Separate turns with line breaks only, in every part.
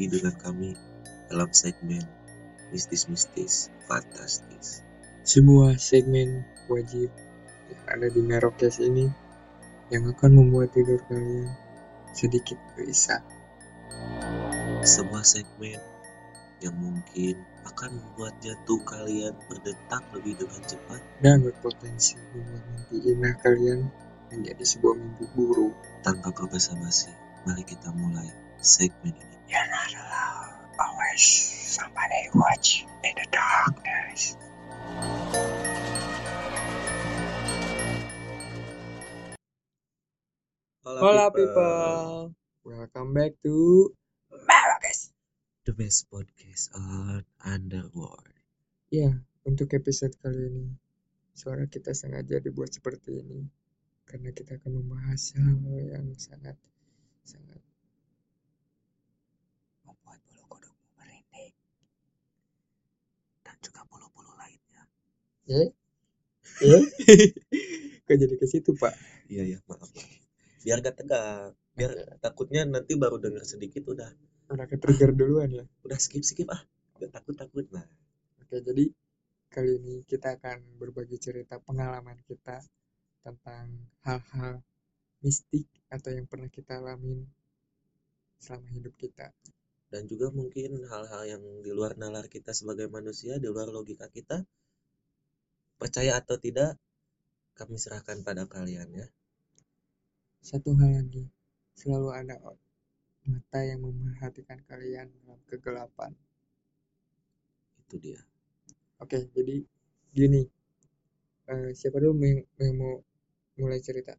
Lagi dengan kami dalam segmen mistis-mistis fantastis.
Semua segmen wajib yang ada di Merokes ini yang akan membuat tidur kalian sedikit gelisah.
Sebuah segmen yang mungkin akan membuat jantung kalian berdetak lebih dengan cepat
dan berpotensi membuat mimpi indah kalian menjadi sebuah mimpi buruk.
tanpa berbasa-basi. Mari kita mulai segmen ini.
You're not alone. Always somebody watch in the darkness. Hola people, welcome back to Merokes.
The best podcast on Underworld.
Ya, untuk episode kali ini, suara kita sengaja dibuat seperti ini karena kita akan membahas hal yang sangat sangat
Membuat bulu kudukmu merinding. Dan juga bulu-bulu lainnya.
ya ya kok jadi ke situ pak
Iya ya, maaf. Biar gak tegang. Biar takutnya nanti baru denger sedikit udah
udah ke trigger duluan ya
udah skip skip ah. Gak takut takut. Nah,
oke jadi kali ini kita akan berbagi cerita pengalaman kita tentang hal-hal mistik atau yang pernah kita alamin selama hidup kita
dan juga mungkin hal-hal yang di luar nalar kita sebagai manusia, di luar logika kita, percaya atau tidak, kami serahkan pada kalian ya.
satu hal lagi selalu ada mata yang memerhatikan kalian dalam kegelapan
Itu dia.
Oke, jadi gini. Eh, siapa dulu yang, yang mau mulai cerita?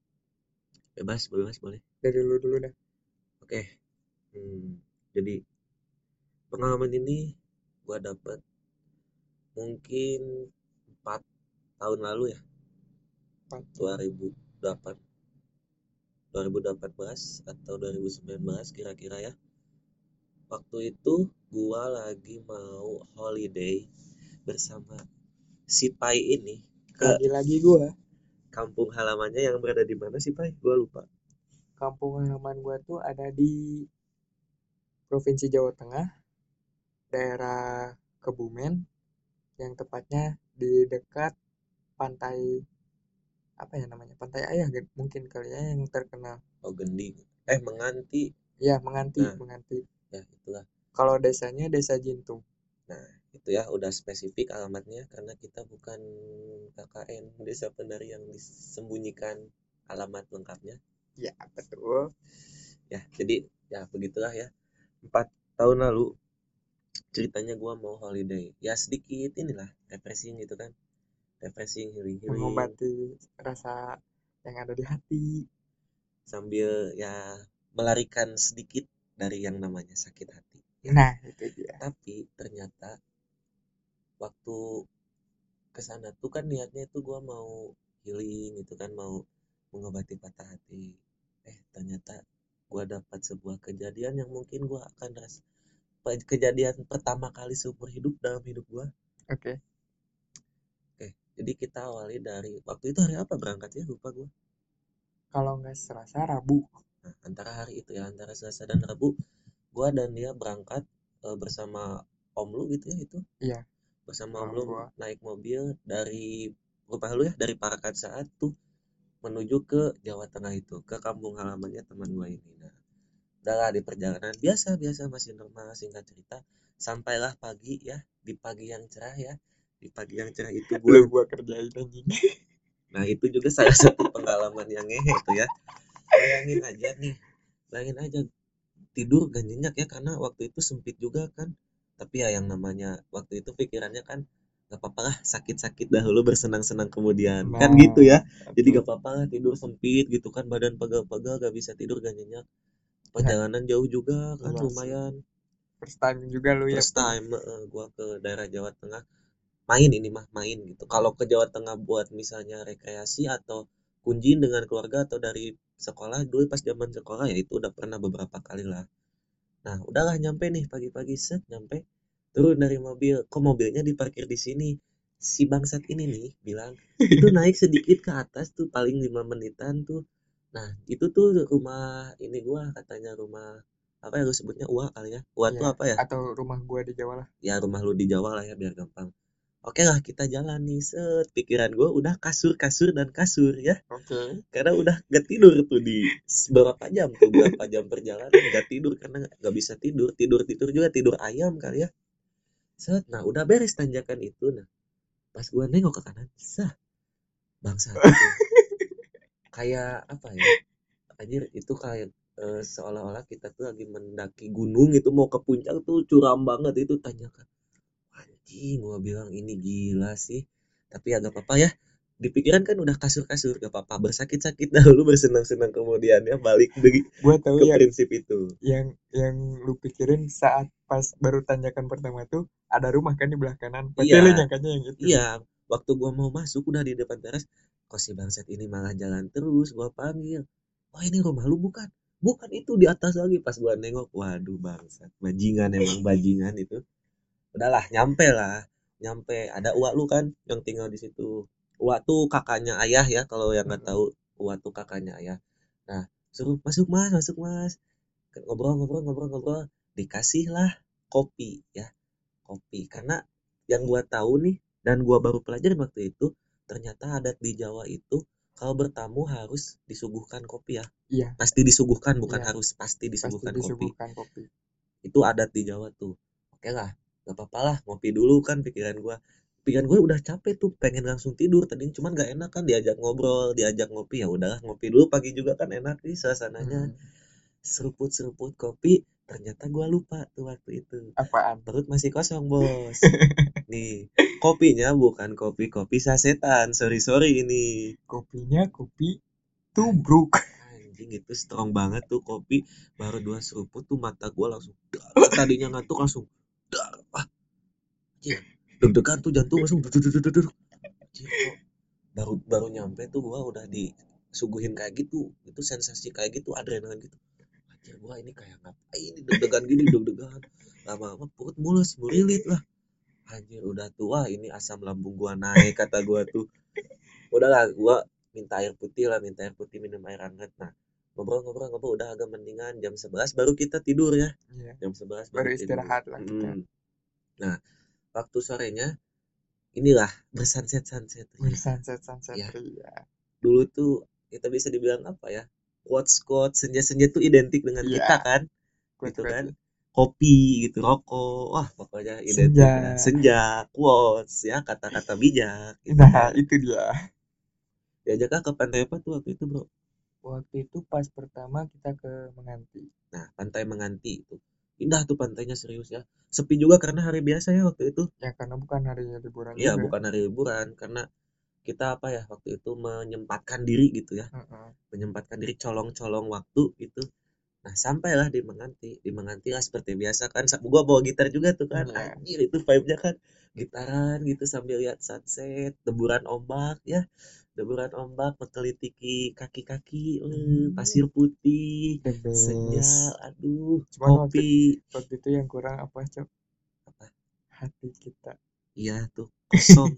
Bebas, bebas boleh.
Dari lu dulu dah.
Oke. Hmm, jadi pengalaman ini gua dapat mungkin 4 tahun lalu ya,
Empat.
2008 2018 atau 2019 kira-kira ya. Waktu itu gua lagi mau holiday bersama si Pai ini ke
Lagi-lagi gua,
kampung halamannya yang berada di mana sih Pai? Gua lupa.
kampung halaman gua tuh ada di Provinsi Jawa Tengah, daerah Kebumen, yang tepatnya di dekat pantai apa ya namanya? Pantai Ayah mungkin kali ya yang terkenal.
Oh Gending. Eh Menganti.
Ya, Menganti,
Nah.
Menganti.
Ya itulah.
Kalau desanya Desa Jintung.
Nah, itu ya udah spesifik alamatnya karena kita bukan KKN Desa Penari yang disembunyikan alamat lengkapnya.
Ya, betul.
Ya, jadi ya begitulah ya. Empat tahun lalu ceritanya gua mau holiday. Ya sedikit inilah refreshing gitu kan. Refreshing, healing healing
Mengobati rasa yang ada di hati.
sambil ya melarikan sedikit dari yang namanya sakit hati.
Nah, itu dia.
Tapi ternyata waktu ke sana tuh kan niatnya itu gua mau healing gitu kan mau mengobati patah hati. Eh ternyata gua dapat sebuah kejadian yang mungkin gua akan ras pe- kejadian pertama kali seumur hidup dalam hidup gua.
Oke.
Oke, jadi kita awali dari waktu itu hari apa berangkat ya lupa gua.
Kalau nggak serasa Rabu.
Nah, antara hari itu ya antara Selasa dan Rabu gua dan dia berangkat eh, bersama Om lu gitu ya itu.
Iya.
Bersama Om
Om
lu
gua.
naik mobil dari rumah lu ya dari Parakat saat tuh menuju ke Jawa Tengah itu ke kampung halamannya teman gua ini. Nah, udahlah di perjalanan biasa biasa masih normal singkat cerita sampailah pagi ya di pagi yang cerah ya di pagi yang cerah itu gua
Lu gua kerjain anjing.
Nah itu juga salah satu pengalaman yang ngehe tuh ya. Bayangin aja nih, bayangin aja tidur gak nyenyak ya karena waktu itu sempit juga kan. Tapi ya yang namanya waktu itu pikirannya kan gak apa-apa lah sakit-sakit dahulu bersenang-senang kemudian kan
Nah,
gitu ya. Jadi gak apa-apa lah tidur sempit gitu kan badan pegal-pegal gak bisa tidur gak nyenyak. Perjalanan jauh juga kan
Iya sih.
lumayan.
First time juga lu ya.
First time eh, gua ke daerah Jawa Tengah main ini mah main gitu. Kalau ke Jawa Tengah buat misalnya rekreasi atau kunjin dengan keluarga atau dari sekolah dulu pas zaman sekolah ya itu udah pernah beberapa kali lah. Nah udahlah nyampe nih pagi-pagi set nyampe turun dari mobil kok mobilnya diparkir di sini si bangsat ini nih bilang itu naik sedikit ke atas tuh paling lima menitan tuh nah itu tuh rumah ini gua katanya rumah apa ya lu sebutnya ua kali ya. Ua tuh
Iya,
apa ya?
atau rumah gua di Jawa lah.
Ya rumah lu di Jawa lah ya biar gampang. Oke lah kita jalan nih set pikiran gue udah kasur kasur dan kasur ya.
Oke.
Karena udah gak tidur tuh di berapa jam tuh berapa jam perjalanan gak tidur. Karena gak bisa tidur tidur tidur juga tidur ayam kali ya. Set nah udah beres tanjakan itu. Nah pas gua nengok ke kanan sah bangsa itu kayak apa ya anjir itu kayak eh, seolah-olah kita tuh lagi mendaki gunung itu mau ke puncak tuh curam banget itu tanjakan anjing gua bilang ini gila sih. Tapi ya gak apa-apa ya di pikiran kan udah kasur-kasur gak apa-apa bersakit-sakit dahulu bersenang-senang kemudian ya balik dari
gua tahu
ke
ya
prinsip itu.
yang yang lu pikirin saat pas baru tanjakan pertama tuh ada rumah kan di belah kanan pasti
Iya.
lu nyangkanya yang itu.
Iya waktu gua mau masuk udah di depan teras kok si bangsat ini malah jalan terus gua panggil. Wah ini rumah lu bukan? Bukan itu di atas lagi. Pas gua nengok waduh bangsat bajingan emang bajingan itu. Udahlah nyampe lah nyampe. Ada uak lu kan yang tinggal di situ. Uak tuh kakaknya ayah ya kalau yang nggak tahu uak tuh kakaknya ayah. Nah suruh masuk mas masuk mas. Ngobrol ngobrol ngobrol ngobrol. Dikasih lah kopi ya kopi. Karena yang gua tahu nih dan gua baru pelajarin waktu itu ternyata adat di Jawa itu kalau bertamu harus disuguhkan kopi ya.
Iya.
Pasti disuguhkan bukan
Iya.
harus pasti
pasti
disuguhkan kopi.
disuguhkan kopi.
Itu adat di Jawa tuh. Oke lah gak apa-apa lah ngopi dulu kan pikiran gua. Pikiran gue udah capek tuh pengen langsung tidur tadi cuman gak enak kan diajak ngobrol diajak ngopi ya udahlah ngopi dulu pagi juga kan enak nih suasananya.
Hmm,
seruput seruput kopi ternyata gua lupa tuh waktu itu.
Apaan?
Perut masih kosong bos. Nih kopinya bukan kopi kopi sasetan. Sorry sorry ini.
Kopinya kopi tubruk.
Anjing itu strong banget tuh kopi. Baru dua seruput tuh mata gua langsung tadinya ngantuk langsung dar. Ah anjing. Deg-degan tuh jantung langsung duduk duduk duduk. Anjing kok baru baru nyampe tuh gua udah disuguhin kayak gitu. Itu sensasi kayak gitu adrenalin gitu anjir gua ini kayak ngapain ini deg-degan gini deg-degan. Lama-lama perut mulus murilit lah. Anjir udah tua ini asam lambung gua naik kata gua tuh. Udahlah gua minta air putih lah minta air putih minum air hangat nah ngobrol-ngobrol-ngobrol udah agak mendingan jam 11 baru kita tidur ya.
Iya,
jam 11
baru
tidur.
istirahat lah kita.
Mm. nah waktu sorenya inilah bersunset sunset
bersunset sunset
Iya.
iya.
Dulu tuh kita bisa dibilang apa ya quotes quotes senja senja tuh identik dengan
Iya.
kita kan
Kuat
gitu kan. kopi gitu rokok wah pokoknya identik
Senja.
dengan senja quotes ya kata-kata bijak gitu
nah
kan.
itu dia.
Diajaklah ke pantai apa tuh waktu itu bro?
Waktu itu pas pertama kita ke Menganti.
Nah pantai menganti itu. Indah tuh pantainya serius ya. Sepi juga karena hari biasa ya waktu itu.
Ya karena bukan hari liburan
iya
juga.
bukan hari liburan karena kita apa ya waktu itu menyempatkan diri gitu ya.
Heeh.
menyempatkan diri colong-colong waktu gitu. Nah sampailah di Menganti. Di Menganti lah seperti biasa kan. Gua bawa gitar juga tuh kan.
Iya.
anjir itu vibe-nya kan. Gitaran gitu sambil lihat sunset deburan ombak ya. Deburan ombak mengelitiki kaki-kaki eh,
Hmm.
pasir putih senja aduh
Cuman
kopi.
waktu itu yang kurang apa cok?
Apa?
hati kita.
Iya tuh kosong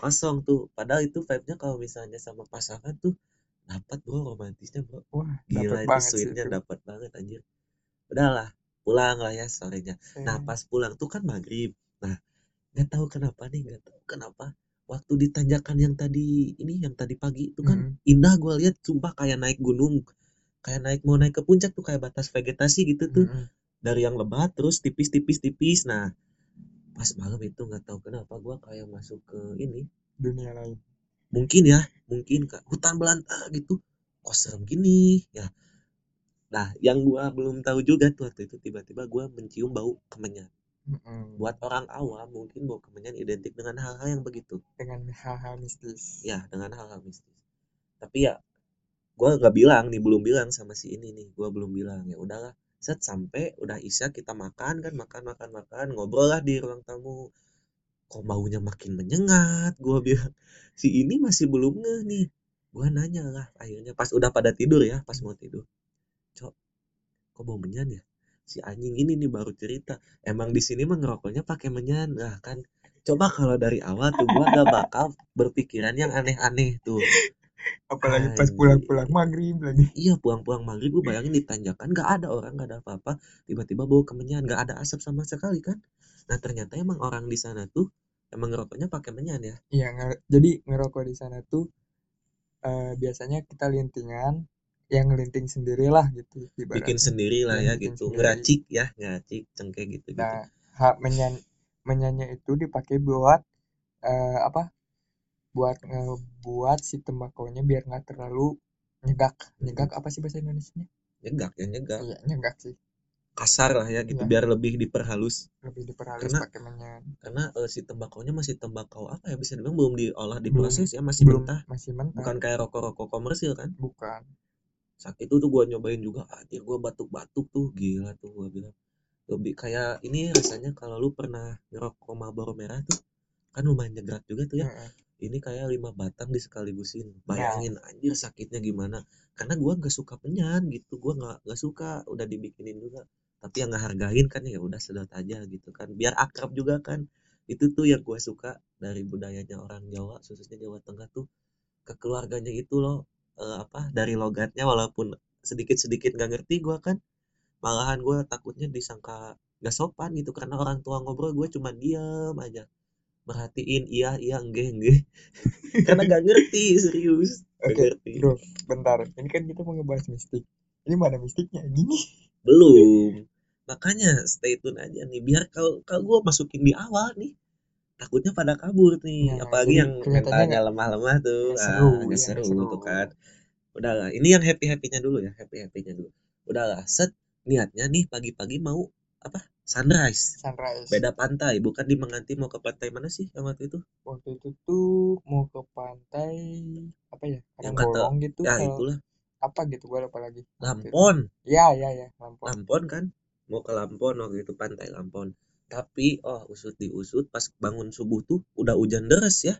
kosong tuh. Padahal itu vibe-nya kalau misalnya sama pasangan tuh dapat bro romantisnya bro.
Wah
gila itu sweetnya dapat banget anjir. Udahlah pulang lah ya sorenya. Nah
Eh,
pas pulang tuh kan maghrib. Nah nggak tahu kenapa nih nggak tahu kenapa waktu di tanjakan yang tadi ini yang tadi pagi itu kan
mm,
indah gua lihat sumpah kayak naik gunung kayak naik mau naik ke puncak tuh kayak batas vegetasi gitu tuh.
Mm,
dari yang lebat terus tipis tipis tipis nah pas malam itu nggak tahu kenapa gua kayak masuk ke ini.
Dunia lain.
Mungkin ya mungkin kak. Hutan belantara gitu. Kok serem gini? Ya. Nah yang gua belum tahu juga tuh waktu itu tiba-tiba gua mencium bau kemenyan.
Mm-mm.
buat orang awam mungkin bau kemenyan identik dengan hal-hal yang begitu.
Dengan hal-hal mistis.
Ya dengan hal-hal mistis. Tapi ya gua nggak bilang nih belum bilang sama si ini nih. Gua belum bilang. Ya udahlah set sampai udah isya kita makan kan makan makan makan ngobrol lah di ruang tamu. Kok baunya makin menyengat? Gua bilang si ini masih belum ngeh nih. Gua nanya lah akhirnya pas udah pada tidur ya pas mau tidur. Cok kok bau menyan ya? Si anjing ini nih baru cerita. Emang di sini mah ngerokoknya pakai menyan. Lah kan coba kalau dari awal tuh gua gak bakal berpikiran yang aneh-aneh tuh
apalagi pas pulang-pulang maghrib lagi.
Iya pulang-pulang maghrib gue bayangin di tanjakan nggak ada orang nggak ada apa-apa. Tiba-tiba bau kemenyan nggak ada asap sama sekali kan? Nah ternyata emang orang di sana tuh emang ngerokoknya pakai menyan ya?
Iya nge- jadi ngerokok di sana tuh eh, biasanya kita lintingan yang ngelinting sendirilah gitu
bikin
ibaratnya.
Sendiri lah
Iya,
ya
bikin
gitu.
sendiri.
ngeracik ya ngeracik cengkeh gitu gitu
nah hak menyan menyanyi itu dipakai buat eh, apa buat ngebuat si tembakonya biar nggak terlalu nyegak. Nyegak apa sih bahasa Indonesia
nyegak ya nyegak.
Iya nyegak sih.
Kasar lah ya gitu
Iya.
biar lebih diperhalus.
Lebih diperhalus
Karena-
pakai menyan.
karena eh, si tembakonya masih tembakau apa ya? Bisa dibilang belum diolah
Belum-
diproses ya masih
belum
mentah.
masih mentah.
Bukan kayak rokok-rokok komersil kan?
Bukan.
Saat itu tuh gua nyobain juga anjir gua batuk-batuk tuh. Gila tuh gua bilang. Lebih kayak ini rasanya kalau lu pernah ngerokok Marlboro merah tuh kan lumayan nyegrak juga tuh ya. Ini kayak lima batang disekaligusin bayangin anjir sakitnya gimana. Karena gua nggak suka penyan gitu. Gua nggak nggak suka. Udah dibikinin juga. Tapi yang nggak hargain kan ya udah sedot aja gitu kan. Biar akrab juga kan. Itu tuh yang gua suka dari budayanya orang Jawa khususnya Jawa Tengah tuh. Ke keluarganya itu loh eh, apa dari logatnya walaupun sedikit sedikit nggak ngerti gua kan. Malahan gua takutnya disangka nggak sopan gitu. Karena orang tua ngobrol gue cuma diem aja merhatiin iya iya enggak enggak karena gak ngerti serius Gak
Oke,
ngerti
bro, bentar. Ini kan kita mau ngebahas mistik. Ini mana mistiknya? Gini.
belum makanya stay tune aja nih biar kalau kalau gue masukin di awal nih takutnya pada kabur nih
Nah,
apalagi yang mentalnya lemah-lemah tuh ah,
seru,
nggak
iya,
seru,
seru.
tuh kan udahlah ini yang happy happynya dulu ya happy happynya dulu udahlah set niatnya nih pagi-pagi mau apa sunrise
Sunrise.
beda pantai bukan di Menganti mau ke pantai mana sih yang waktu itu
Waktu itu tuh mau ke pantai apa ya?
Yang
Karangbolong gitu.
ya
kalau-
itulah
Apa gitu? Gue lupa lagi.
Lampon
Ya, ya, ya. Lampon.
Lampon kan mau ke Lampon waktu itu pantai Lampon tapi oh usut diusut pas bangun subuh tuh udah hujan deras ya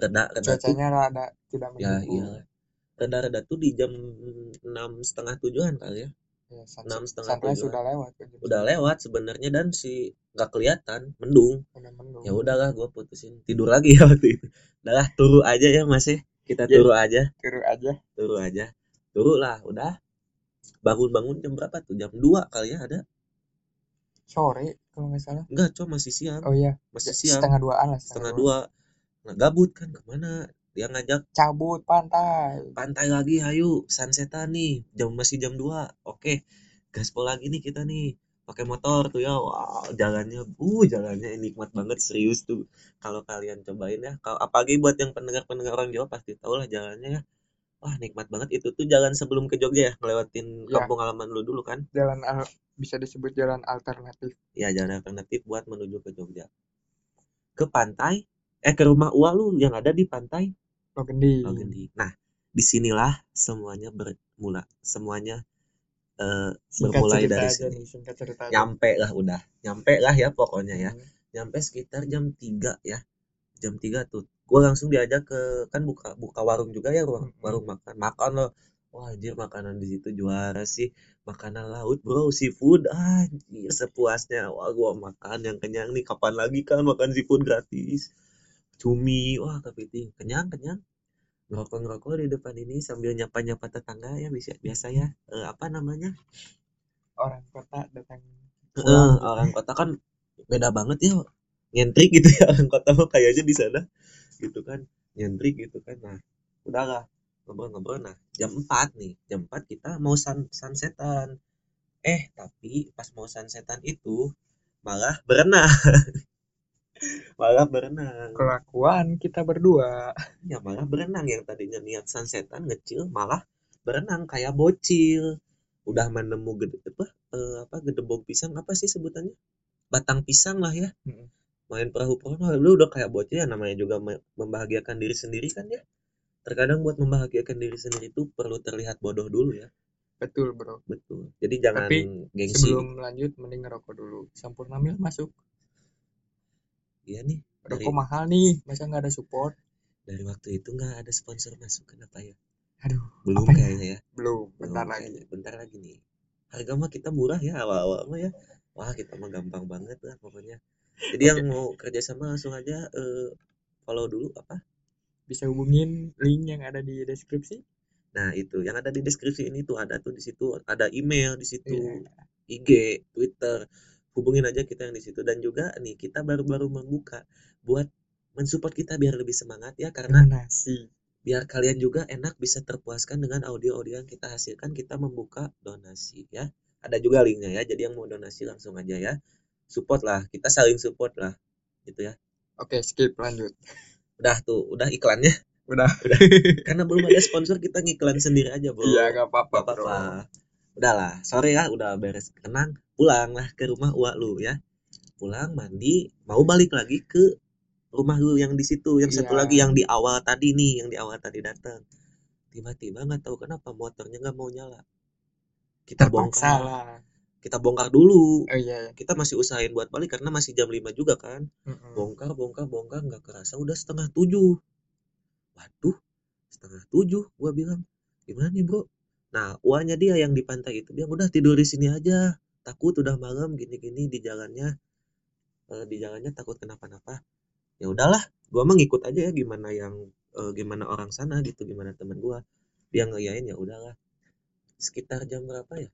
reda reda tuh
Cuacanya rada tidak
ya
mendukung.
iya reda reda tuh di jam enam setengah tujuan kali ya
Ya,
enam setengah
sunrise
tujuan
sudah lewat. kan,
udah lewat sebenarnya dan si nggak kelihatan mendung
mendung.
ya udahlah gue putusin tidur lagi ya waktu itu udahlah turu aja ya mas ya kita
Ya.
turu aja
Turu aja.
turu aja turu lah udah bangun bangun jam berapa tuh jam 2 kali ya ada
Sore kalau nggak salah.
enggak cuma masih siang
Oh iya.
masih siang
Setengah duaan lah.
setengah dua nah gabut kan ke mana dia ngajak
Cabut pantai.
pantai lagi ayo sunsetan nih. Jam masih jam 2 oke gaspol lagi nih kita nih. Pakai motor tuh ya. Wow jalannya uh jalannya nikmat banget serius tuh. Kalau kalian cobain ya kalau apalagi buat yang pendengar pendengar orang Jawa pasti tahu lah jalannya ya. Wah nikmat banget. Itu tuh jalan sebelum ke Jogja ya ngelewatin
Ya.
kampung halaman lu dulu kan?
Jalan al- bisa disebut jalan alternatif.
ya jalan alternatif buat menuju ke Jogja. Ke pantai? Eh ke rumah Ua lu yang ada di pantai
Logendi.
Logendi. Nah, di sinilah semuanya bermula. Semuanya eh,
Singkat
bermulai dari sini.
nih, singkat cerita aja.
Nyampe lah udah. Nyampe lah ya pokoknya ya.
Hmm.
Nyampe sekitar jam 3 ya. Jam 3 tuh. Gua langsung diajak ke kan buka buka warung juga ya warung,
Mm-mm.
warung makan. Makan loh. Wah, anjir makanan di situ juara sih. Makanan laut, Bro, seafood. Anjir sepuasnya. Wah, gua makan yang kenyang nih. Kapan lagi kan makan seafood gratis? Cumi. Wah, kepiting. Kenyang, kenyang. Ngerokok-ngerokok di depan ini sambil nyapa-nyapa tetangga ya bisa biasa ya. Eh, apa namanya?
Orang kota datang pulang.
orang kota kan beda banget ya nyentrik gitu ya orang kota mah kayaknya di sana gitu kan nyentrik gitu kan nah udahlah ngobrol-ngobrol nah jam 4 nih jam 4 kita mau sun sunsetan eh tapi pas mau sunsetan itu malah berenang malah berenang.
Kelakuan kita berdua.
ya malah berenang. Yang tadinya niat sunsetan ngecil malah berenang kayak bocil. Udah menemu gede apa eh, apa gedebong pisang. Apa sih sebutannya? Batang pisang lah ya. Main perahu perahu lu udah kayak bocil ya. Namanya juga me- membahagiakan diri sendiri kan ya? Terkadang buat membahagiakan diri sendiri itu perlu terlihat bodoh dulu ya.
Betul bro.
betul. Jadi jangan
Tapi
gengsi.
Sebelum lanjut mending ngerokok dulu. Sampurna Mil masuk.
Iya nih dari,
Rokok mahal nih, masa nggak ada support?
dari waktu itu nggak ada sponsor masuk kenapa ya
Aduh,
belum
ya?
kayaknya ya
belum. Bentar
Belum
lagi.
kayaknya. bentar lagi nih harga mah kita murah ya awal-awal mah ya wah kita mah gampang banget lah pokoknya jadi yang mau kerjasama langsung aja eh, follow dulu apa
bisa hubungin link yang ada di deskripsi
Nah, itu yang ada di deskripsi ini tuh ada tuh di situ ada email di situ,
Iya.
IG, Twitter. Hubungin aja kita yang di situ dan juga nih kita baru-baru membuka buat mensupport kita biar lebih semangat ya karena
donasi
biar kalian juga enak bisa terpuaskan dengan audio-audio yang kita hasilkan kita membuka donasi ya. Ada juga linknya ya. Jadi yang mau donasi langsung aja ya. Support lah, kita saling support lah. Gitu ya.
oke skip lanjut
Udah tuh, udah iklannya.
udah
Karena belum ada sponsor kita ngiklan sendiri aja, Bro.
iya nggak apa-apa
apa-apa. Udahlah, sore ya, udah beres kenang, pulang lah ke rumah uak lu ya. Pulang mandi, mau balik lagi ke rumah lu yang di situ, yang satu
Iya.
lagi yang di awal tadi nih, yang di awal tadi datang. Tiba-tiba nggak tahu kenapa motornya nggak mau nyala. Kita
terpaksa
bongkar,
lah
kita bongkar dulu.
oh iya, iya.
Kita masih usahain buat balik karena masih jam 5 juga kan.
Mm-mm.
Bongkar, bongkar, bongkar, nggak kerasa udah setengah tujuh. Waduh, setengah tujuh, gua bilang gimana nih bro? Nah, uangnya dia yang di pantai itu bilang udah tidur di sini aja. Takut udah malam gini-gini di jalannya, eh, di jalannya takut kenapa-napa. Ya udahlah, gua mah ngikut aja ya gimana yang eh, gimana orang sana gitu, gimana temen gua. Dia ngeyain ya udahlah. Sekitar jam berapa ya?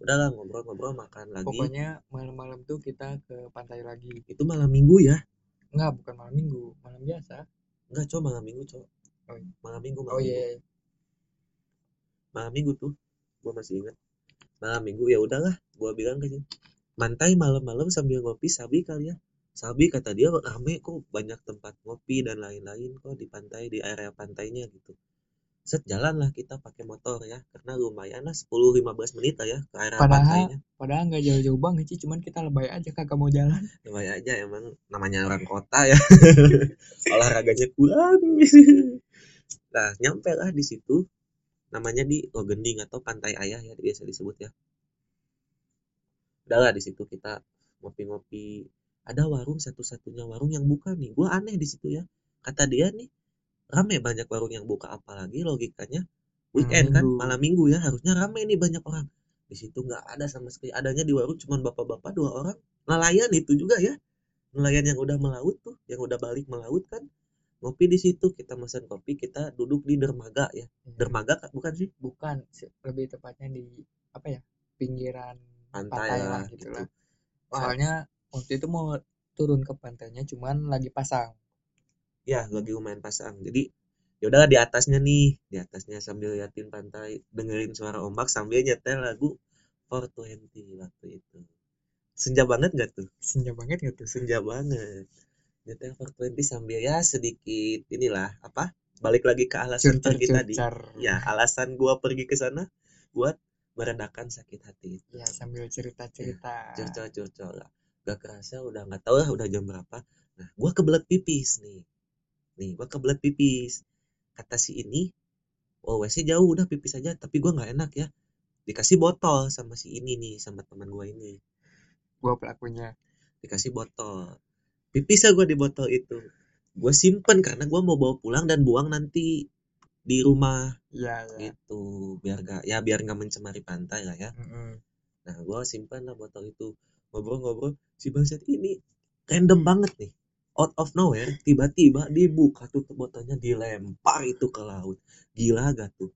Udahlah ngobrol-ngobrol makan lagi.
pokoknya malam-malam tuh kita ke pantai lagi
Itu malam minggu ya?
Enggak, bukan malam minggu malam biasa
Enggak, cowok malam minggu, cowok.
Oh, iya.
Malam minggu, malam
oh
minggu.
iya iya.
Malam minggu tuh gua masih ingat. Malam minggu ya udahlah gua bilang ke dia mantai malam-malam sambil ngopi sabi kali ya. Sabi kata dia rame kok banyak tempat ngopi dan lain-lain kok di pantai di area pantainya gitu. Set jalan lah kita pakai motor ya karena lumayan lah 10-15 menit lah ya ke area
Padahal-
pantainya.
padahal nggak jauh-jauh banget sih cuman kita lebay aja kagak mau jalan.
Lumayan aja emang namanya orang kota ya. Olahraganya kurang. Nah nyampe lah di situ namanya di Logending atau Pantai Ayah ya biasa disebut ya. Udahlah di situ kita ngopi-ngopi. Ada warung satu-satunya warung yang buka nih. Gua aneh di situ ya. Kata dia nih rame banyak warung yang buka apalagi logikanya weekend kan
minggu.
malam minggu ya harusnya rame nih banyak orang. Di situ nggak ada sama sekali. Adanya di warung cuman bapak-bapak dua orang. Nelayan itu juga ya. Nelayan yang udah melaut tuh yang udah balik melaut kan ngopi di situ kita pesan kopi kita duduk di dermaga ya. Dermaga Kak? bukan sih?
Bukan lebih tepatnya di apa ya pinggiran
pantai,
Pantai
lah gitu,
gitu. lah. soalnya waktu itu mau turun ke pantainya cuman lagi pasang.
Ya lagi lumayan pasang. Jadi yaudah di atasnya nih di atasnya sambil liatin pantai dengerin suara ombak sambil nyetel lagu 420 waktu itu. Senja banget gak tuh?
Senja banget gitu
senja banget nyetel 420 sambil ya sedikit inilah apa balik lagi ke alasan
curcar
pergi tadi.
curcar
ya alasan gua pergi ke sana buat meredakan sakit hati itu.
Ya sambil cerita cerita
curcol curcol lah. Gak kerasa udah nggak tahu lah udah jam berapa. Nah gua kebelet pipis nih. Nih gua kebelet pipis. Kata si ini oh wc jauh udah pipis aja tapi gua nggak enak ya. Dikasih botol sama si ini nih sama teman gua ini.
Gua pelakunya.
Dikasih botol pipis ya gua di botol itu gue simpen karena gua mau bawa pulang dan buang nanti di rumah
iya ya
gitu biar gak ya biar nggak mencemari pantai lah ya
Mm-mm.
Nah, gua simpan lah botol itu. Ngobrol-ngobrol, si bangsat ini random banget nih. Out of nowhere, tiba-tiba dibuka tutup botolnya, dilempar itu ke laut. Gila gak tuh?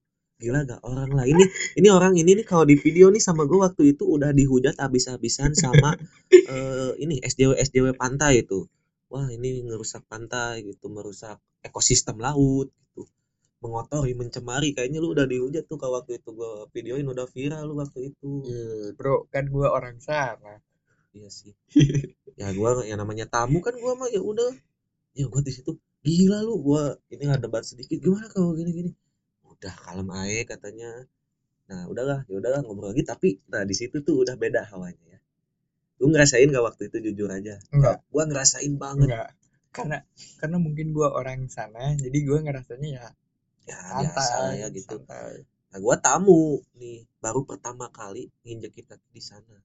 Gila gak? Orang lain nih, ini orang ini nih kalau di video nih sama gua waktu itu udah dihujat habis-habisan sama eh, ini SJW SJW pantai itu. Wah, ini ngerusak pantai gitu, merusak ekosistem laut gitu. Mengotori, mencemari, kayaknya lu udah dihujat tuh kalau waktu itu gua videoin udah viral lu waktu itu.
Iya, bro kan gua orang sana
Iya sih. ya gua yang namanya tamu kan gua mah ya udah. Ya gua di situ gila lu gua ini ada debat sedikit gimana kalau gini-gini. Udah kalem aja katanya. Nah, udahlah, ya udahlah ngobrol lagi tapi nah di situ tuh udah beda hawanya ya. Lu ngerasain gak waktu itu jujur aja?
enggak
Gua ngerasain banget.
enggak karena karena mungkin gua orang sana jadi gua ngerasanya ya
Ya
santai
biasa ya gitu.
santai.
Nah, gua tamu nih, baru pertama kali nginjek kita di sana.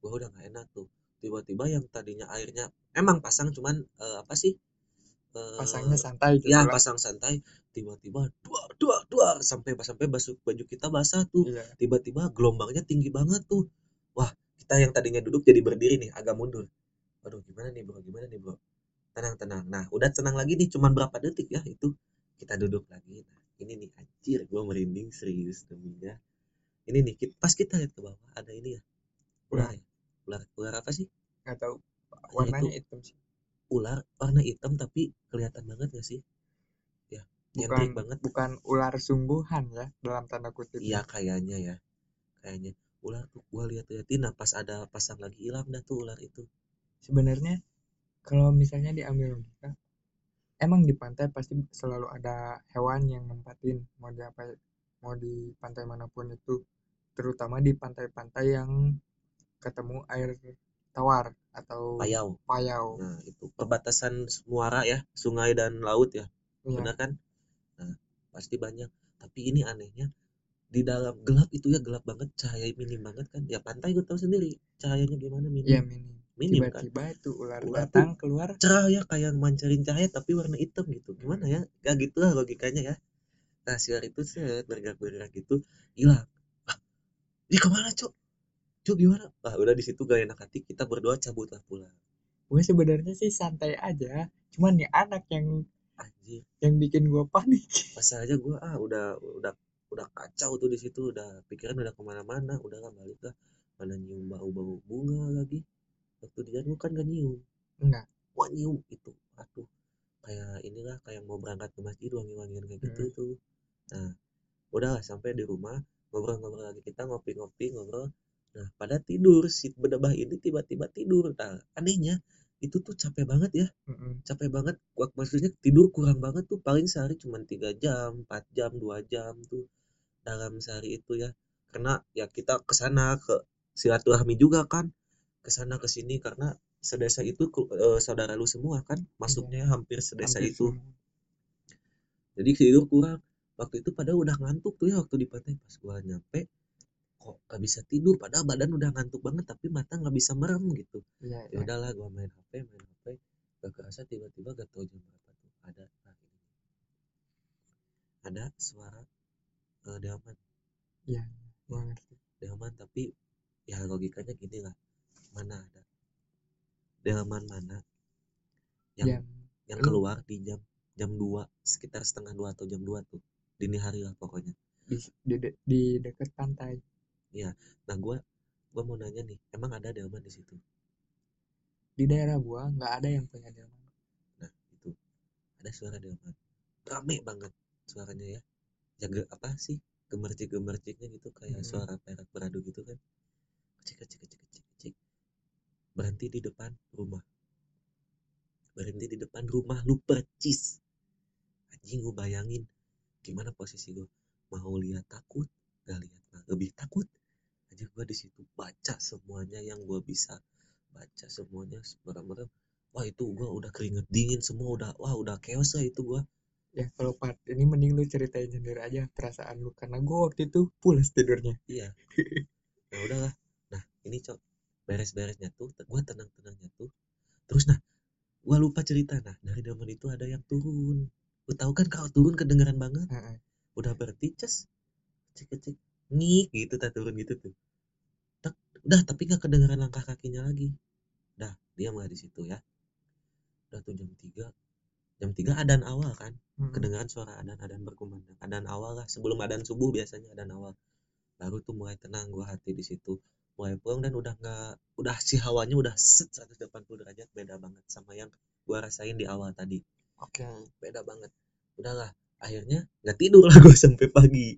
Gua udah gak enak tuh. Tiba-tiba yang tadinya airnya emang pasang cuman eh, apa sih? Eh,
pasangnya santai gitu
ya
lah.
pasang santai tiba-tiba duar duar duar sampai sampai basuh baju kita basah tuh.
Iya.
Tiba-tiba gelombangnya tinggi banget tuh. Wah kita yang tadinya duduk jadi berdiri nih agak mundur. Aduh gimana nih bro? Gimana nih bro? Tenang tenang. Nah udah tenang lagi nih cuman berapa detik ya itu? Kita duduk lagi. Nah ini nih anjir gue merinding serius deminya ini nih pas kita lihat ke bawah ada ini ya. Ular ya? Ular ular apa sih?
Nggak tahu.
Nah,
warnanya hitam sih
ular warna hitam tapi kelihatan banget gak sih? Ya
bukan
banget.
bukan ular sungguhan ya dalam tanda kutip
iya kayaknya ya kayaknya. Ular tuh gue lihat liatin nah pas ada pasang lagi hilang dah tuh ular itu.
Sebenarnya kalau misalnya diambil logika emang di pantai pasti selalu ada hewan yang nempatin mau di apa mau di pantai mana pun itu. Terutama di pantai-pantai yang ketemu air tawar atau
payau.
payau.
Nah itu. Perbatasan muara ya sungai dan laut ya.
Iya.
benar kan? Nah pasti banyak. Tapi ini anehnya di dalam gelap itu ya gelap banget cahaya minim banget kan? Ya pantai gue tahu sendiri cahayanya gimana? Minim.
Iya minim.
Minim kan?
Tiba-tiba itu ular
Ular
datang keluar.
cerah ya kayak mancarin cahaya tapi warna hitam gitu. Gimana ya? Ya gitu lah logikanya ya. Nah si ular itu set bergerak bergerak gitu hilang. Ah di ke mana cok cok gimana? Ah udah di situ gak enak hati kita berdua cabut lah pulang.
Gue sebenarnya sih santai aja cuman nih anak yang
anjir.
yang bikin gue panik.
Pas aja gue ah udah udah udah kacau tuh di situ udah pikiran udah ke mana-mana udah lah balik lah. Mana nyium bau-bau bunga lagi. Waktu di gue kan gak nyium.
Enggak.
Wah nyium itu aduh. Kayak inilah kayak mau berangkat ke masjid wangi-wangian kayak gitu tuh. Nah udah lah sampai di rumah ngobrol-ngobrol lagi kita ngopi-ngopi ngobrol nah pada tidur si bedebah ini tiba-tiba tidur. Nah anehnya itu tuh capek banget ya.
Mm-mm.
capek banget. Gua maksudnya tidur kurang banget tuh. Paling sehari cuma tiga jam 4 jam dua jam tuh dalam sehari itu ya. Karena ya kita ke sana ke silaturahmi juga kan. Ke sana ke sini karena sedesa itu eh, saudara lu semua kan. Masuknya hampir sedesa
Hampir
itu.
semua.
jadi tidur kurang. Waktu itu padahal udah ngantuk tuh ya waktu di pantai. Pas gua nyampe kok gak bisa tidur padahal badan udah ngantuk banget tapi mata nggak bisa merem gitu.
Iya
ya
iya.
udahlah gua main HP main HP gak kerasa tiba-tiba gak tau jam berapa tuh ada nah, ini. ada suara eh, delman.
Iya gue ngerti.
delman tapi ya logikanya gini lah mana ada? Delman mana? Yang
yang
yang
lu-
keluar di jam jam 2 sekitar setengah dua atau jam 2 tuh dini hari lah pokoknya.
Di di, di dekat pantai
nah gua gua mau nanya nih emang ada delman di situ?
Di daerah gua nggak ada yang punya delman.
Nah itu. Ada suara delman. Rame banget suaranya ya. Jaga apa sih gemercik gemerciknya gitu kayak
Mm-mm.
suara perak beradu gitu kan. Kecik kecik kecik kecik kecik. Berhenti di depan rumah. Berhenti di depan rumah lu percis. Anjing gue bayangin gimana posisi gue mau lihat takut gak lihat lebih takut aja gue di situ baca semuanya yang gue bisa baca semuanya merem-merem wah itu gue udah keringet dingin semua udah wah udah chaos lah itu gue
ya kalau part ini mending lu ceritain sendiri aja perasaan lu karena gua waktu itu pulas tidurnya.
Iya. Nah udahlah. Nah ini cok beres-beresnya tuh gue tenang-tenangnya tuh. Terus nah gue lupa cerita nah dari dalam itu ada yang turun. Lu tahu kan kalau turun kedengeran banget? Udah berarti ces cek cek ngik gitu tak turun gitu tuh udah tapi nggak kedengeran langkah kakinya lagi. Dah dia nggak di situ ya? Udah tuh jam 3 jam 3 adan awal kan?
Mm-mm.
kedengaran suara adan adan berkumandang. Adan awal lah sebelum adan subuh biasanya adan awal. Baru tuh mulai tenang gua hati di situ. Mulai pulang dan udah nggak udah si hawanya udah set 180 derajat beda banget sama yang gua rasain di awal tadi.
Oke.
Beda banget. Udahlah akhirnya nggak tidur lah gue sampai pagi.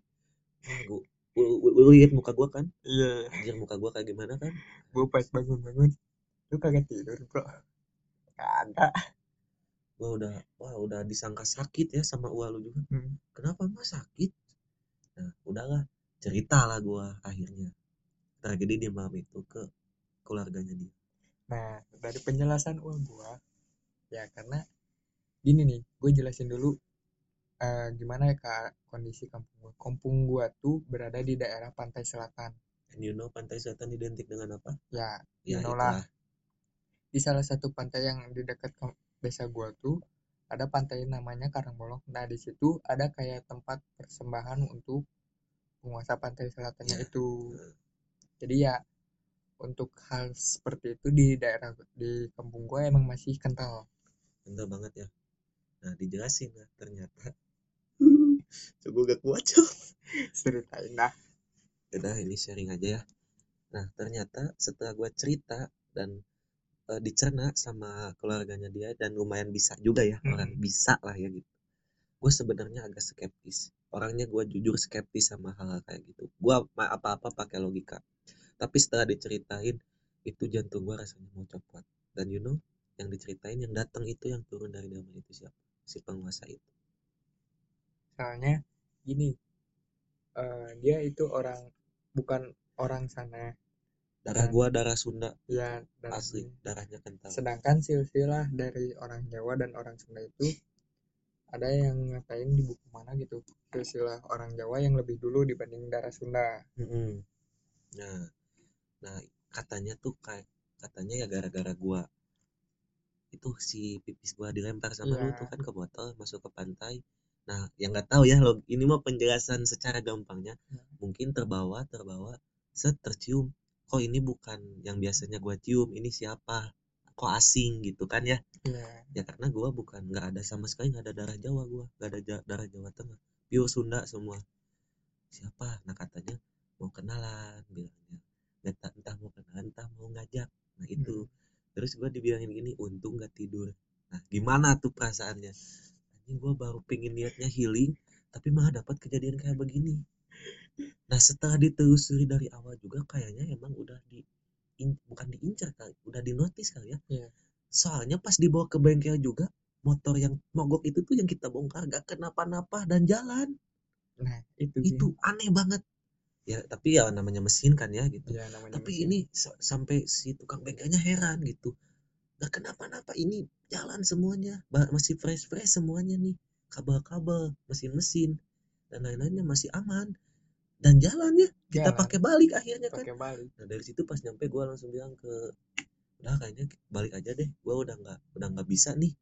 Wah, gua, lu, lu lihat muka gue kan?
Iya.
Anjir muka gue kayak gimana kan?
Gua pas bangun-bangun lu kagak tidur bro. Kagak.
Gue udah wah udah disangka sakit ya sama uang lu juga.
Hmm.
kenapa mas sakit? Nah udahlah. Cerita lah gue akhirnya tragedi di malam itu ke keluarganya dia.
Nah, dari penjelasan uang gua, ya karena gini nih, gue jelasin dulu eh, gimana ya kak kondisi kampung gua. Kampung gua tuh berada di daerah pantai selatan.
and you know pantai selatan identik dengan apa
Ya,
ya
You know
itulah
di salah satu pantai yang di dekat desa gua tuh ada pantai namanya Karangbolong. Nah, di situ ada kayak tempat persembahan untuk penguasa pantai selatannya
Ya.
itu.
Nah,
Jadi ya untuk hal seperti itu di daerah di kampung gua emang masih kental.
kental banget ya nah dijelasin lah ternyata so gue gak kuat cok
ceritain dah.
Udah ini sharing aja ya. Nah ternyata setelah gue cerita dan eh, dicerna sama keluarganya dia dan lumayan bisa juga ya
Hmm.
orang bisa lah ya gitu. Gue sebenarnya agak skeptis. Orangnya gue jujur skeptis sama hal, -hal kayak gitu. Gue apa-apa pakai logika. Tapi setelah diceritain itu jantung gue rasanya mau copot dan you know yang diceritain yang datang itu yang turun dari dalam itu siapa? Si penguasa itu
soalnya gini eh, dia itu orang bukan orang sana
darah
Dan-
gue darah Sunda
ya dan
asli darahnya kental
sedangkan silsilah dari orang Jawa dan orang Sunda itu ada yang ngatain di buku mana gitu silsilah orang Jawa yang lebih dulu dibanding darah Sunda
Mm-mm. Nah, nah katanya tuh kayak katanya ya gara-gara gua itu si pipis gua dilempar sama lu
Iya.
tuh kan ke botol masuk ke pantai. Nah, yang nggak tahu ya lo ini mah penjelasan secara gampangnya
Hmm.
mungkin terbawa terbawa set tercium. Kok ini bukan yang biasanya gua cium, ini siapa? Kok asing gitu kan ya?
Iya
Ya karena gua bukan nggak ada sama sekali nggak ada darah Jawa gua, nggak ada darah Jawa Tengah, pure Sunda semua. Siapa? Nah katanya mau kenalan bilangnya. Entah, entah mau kenalan, entah mau ngajak. Nah itu. Terus gua dibilangin gini, untung gak tidur. Nah gimana tuh perasaannya? Ini gua baru pengen niatnya healing, tapi malah dapat kejadian kayak begini. Nah setelah ditelusuri dari awal juga kayaknya emang udah di in- bukan diincar kali, udah dinotis kali ya.
Iya.
Soalnya pas dibawa ke bengkel juga motor yang mogok itu tuh yang kita bongkar gak kenapa-napa dan jalan.
nah itu sih.
Itu aneh banget. Ya tapi ya namanya mesin kan ya gitu.
ya
Tapi
mesin.
ini sa- sampai si tukang bengkelnya heran gitu. Gak kenapa-napa ini jalan semuanya, masih fresh-fresh semuanya nih. Kabel-kabel, mesin-mesin dan lain-lainnya masih aman. Dan jalan ya, kita
Jalan.
pakai balik akhirnya kan.
pakai balik
Nah dari situ pas nyampe gue langsung bilang ke udah kayaknya balik aja deh gue udah nggak udah nggak bisa nih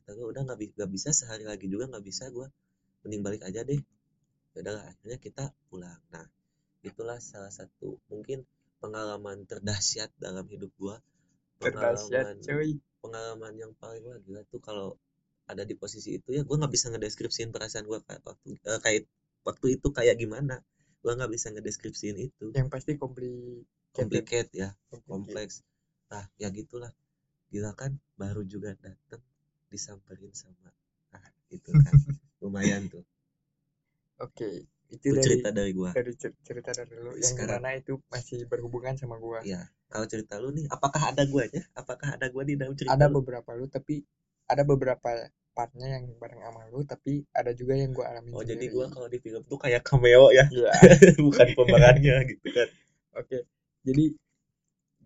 kata gue udah nggak bi- nggak bisa sehari lagi juga nggak bisa gue mending balik aja deh Ya udah akhirnya kita pulang nah itulah salah satu mungkin pengalaman terdahsyat dalam hidup gue pengalaman
cuy.
pengalaman yang paling wah gila tuh kalau ada di posisi itu ya gue nggak bisa ngedeskripsiin perasaan gue kayak waktu eh, kayak waktu itu kayak gimana. Gue nggak bisa ngedeskripsiin itu.
Yang pasti kompli
complicated ya kompleks. Nah ya gitulah. Gila kan baru juga dateng disamperin sama ah itu kan. Lumayan tuh.
Oke itu
itu
dari
cerita dari gua.
dari cer- cerita dari lu. Yang
Sekarang-
mana itu masih berhubungan sama gua.
Ya kalau cerita lu nih apakah ada guanya apakah ada gua di dalam cerita
ada
lu?
beberapa lu tapi ada beberapa partnya yang bareng sama lu tapi ada juga yang gua alamin
oh jadi
sendiri.
gua kalau di film tuh kayak cameo ya?
Iya.
bukan pemerannya gitu kan.
Oke. Jadi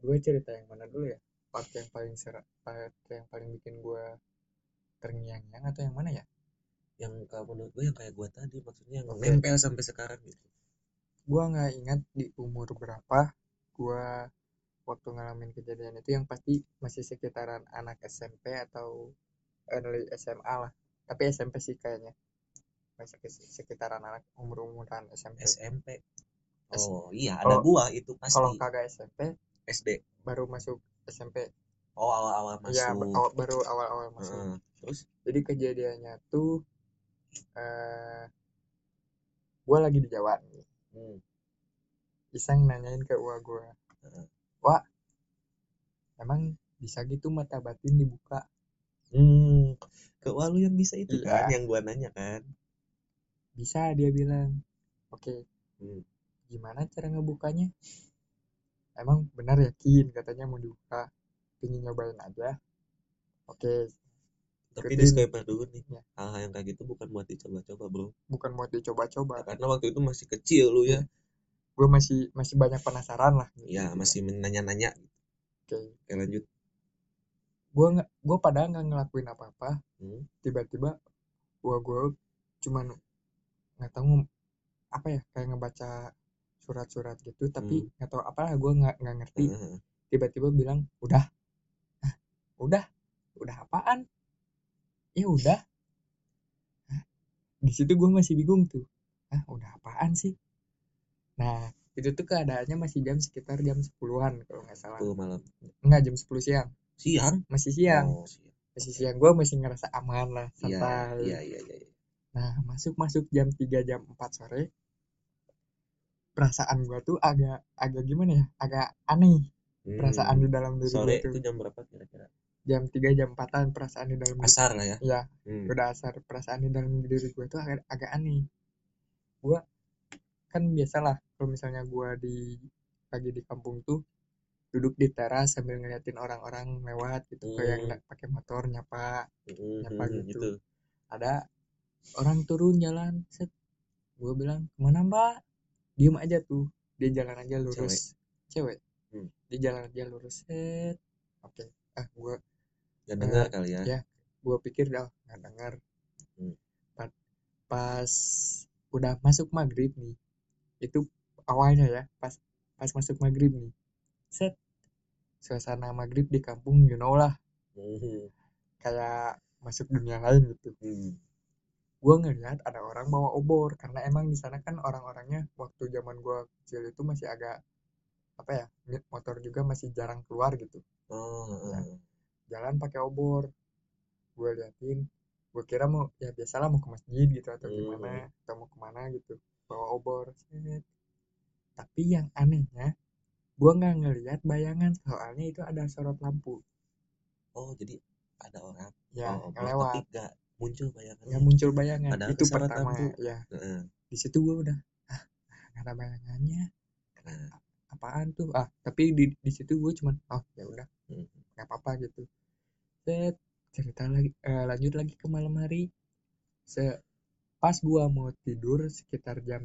gue cerita yang mana dulu ya? Part yang paling serak part yang paling bikin gue terngiang-ngiang atau yang mana ya
yang kalau menurut gua yang kayak gua tadi maksudnya yang
Oke.
nempel sampai sekarang gitu.
Gue nggak ingat di umur berapa gue waktu ngalamin kejadian itu yang pasti masih sekitaran anak SMP atau early SMA lah. Tapi SMP sih kayaknya. Masih sekitaran anak umur umuran SMP
SMP
S-
oh iya ada
Oh,
gua itu pasti.
kalau kagak SMP
SD
baru masuk SMP
oh awal-awal masuk.
ya awal- baru awal-awal masuk.
Heeh. terus?
Jadi kejadiannya tuh eh gue lagi di Jawa nih
hmm.
iseng nanyain ke uang gue
Heeh.
wah emang bisa gitu mata batin dibuka
Hmm, ke wah, lu yang bisa itu
Iya.
kan, yang gua nanya kan.
bisa dia bilang oke
Hmm.
gimana cara ngebukanya emang benar yakin katanya mau dibuka pengen nyobain aja oke
Tapi disclaimer dulu nih,
Ya.
hal-hal yang kayak gitu bukan buat dicoba-coba bro.
bukan mau dicoba-coba
Karena waktu itu masih kecil lu ya.
gue masih masih banyak penasaran lah gitu.
Ya masih nanya-nanya.
oke
Oke lanjut.
gue nggak gue padahal nggak ngelakuin apa-apa
Hmm.
tiba-tiba gua gue cuman nggak tahu apa ya kayak ngebaca surat-surat gitu tapi
Hmm.
nggak tahu apalah gue nggak nggak ngerti tiba-tiba bilang udah udah udah apaan ya udah Hah, di situ gue masih bingung tuh ah udah apaan sih nah itu tuh keadaannya masih jam sekitar jam 10-an kalau nggak salah
10 malam.
enggak jam 10 siang
Siang?
masih siang
Oh, siang.
masih siang gue masih ngerasa aman lah
Iya,
santai
iya, iya, iya. iya.
nah masuk masuk jam 3 jam 4 sore perasaan gua tuh agak agak gimana ya agak aneh
Hmm.
perasaan di dalam diri
sore
tuh
itu jam berapa kira-kira
jam 3 jam 4an perasaan di dalam
asar lah ya?
Ya
Hmm.
udah asar perasaan di dalam diri gue tuh agak, agak aneh. Gue kan biasalah kalau misalnya gue di lagi di kampung tuh duduk di teras sambil ngeliatin orang-orang lewat gitu. Kayak yang
Hmm.
pakai motor nyapa
Hmm,
nyapa
hmm,
gitu.
gitu.
ada orang turun jalan set. Gue bilang ke mana mbak? Diem aja tuh. Dia jalan aja lurus. Cewek,
Hmm.
dia jalan aja lurus set. Oke. Ah gue
Gak dengar kali ya
ya. gue pikir dah nggak dengar
Hmm.
Pa- pas udah masuk maghrib nih itu awalnya ya pas pas masuk maghrib nih set suasana maghrib di kampung you know lah
Hmm.
kayak masuk dunia lain gitu
Hmm.
gue ngeliat ada orang bawa obor karena emang di sana kan orang-orangnya waktu zaman gue kecil itu masih agak apa ya motor juga masih jarang keluar gitu
Oh,
Ya. Jalan pakai obor gue liatin gue kira mau ya biasalah mau ke masjid gitu atau
Hmm.
gimana atau mau ke mana gitu bawa obor set. tapi yang anehnya gue nggak ngeliat bayangan soalnya itu ada sorot lampu
oh jadi ada orang
ya
oh,
yang lewat
tapi gak muncul bayangan
nggak muncul bayangan
Padahal
itu pertama
lampu.
ya
Heeh.
di situ gue udah ah nggak ada bayangannya
Nah,
apaan tuh ah tapi di di situ gue cuman oh ya udah
Hmm.
Nggak apa-apa gitu. Set cerita lagi eh, lanjut lagi ke malam hari. Se pas gua mau tidur sekitar jam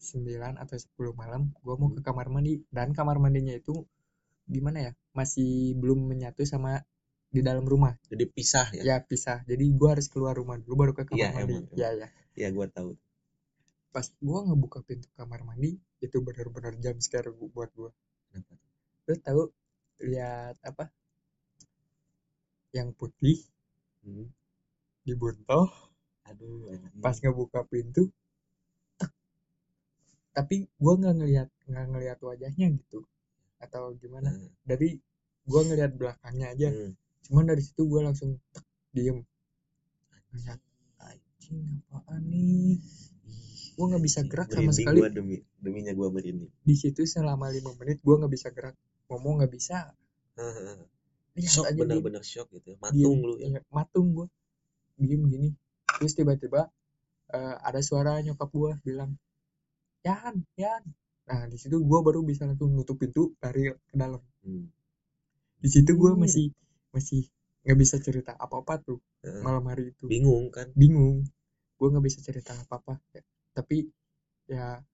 9 atau 10 malam gua mau ke kamar mandi. Dan kamar mandinya itu gimana ya masih belum menyatu sama di dalam rumah.
Jadi pisah ya?
Ya pisah. Jadi gua harus keluar rumah dulu baru ke kamar
Iya,
mandi.
emang,
ya ya.
Ya gua tahu.
Pas gua ngebuka pintu kamar mandi itu benar-benar jam scare gua- buat gua.
Kenapa?
lu tahu lihat apa yang putih
Hmm.
dibuntel
aduh anjing.
pas ngebuka pintu tek. tapi gua nggak ngelihat nggak ngelihat wajahnya gitu atau gimana
Nah,
dari gua ngelihat belakangnya aja
hmm.
cuman dari situ gua langsung tek, diem ngeliat anjing apaan nih Gua nggak bisa gerak sama sekali.
gua demi deminya gua merinding
di situ selama lima menit gua nggak bisa gerak ngomong nggak bisa. Lihat
shock bener-bener shock gitu ya. matung
diem,
lu ya.
iya, matung gua. Diem gini. Terus tiba-tiba eh, ada suara nyokap gua bilang Yan Yan. Nah di situ gua baru bisa langsung nutup pintu lari ke dalam.
Hmm.
di situ gua
Iya.
masih masih nggak bisa cerita apa-apa tuh
Heeh.
malam hari itu.
Bingung kan?
Bingung. Gua nggak bisa cerita apa-apa. Tapi ya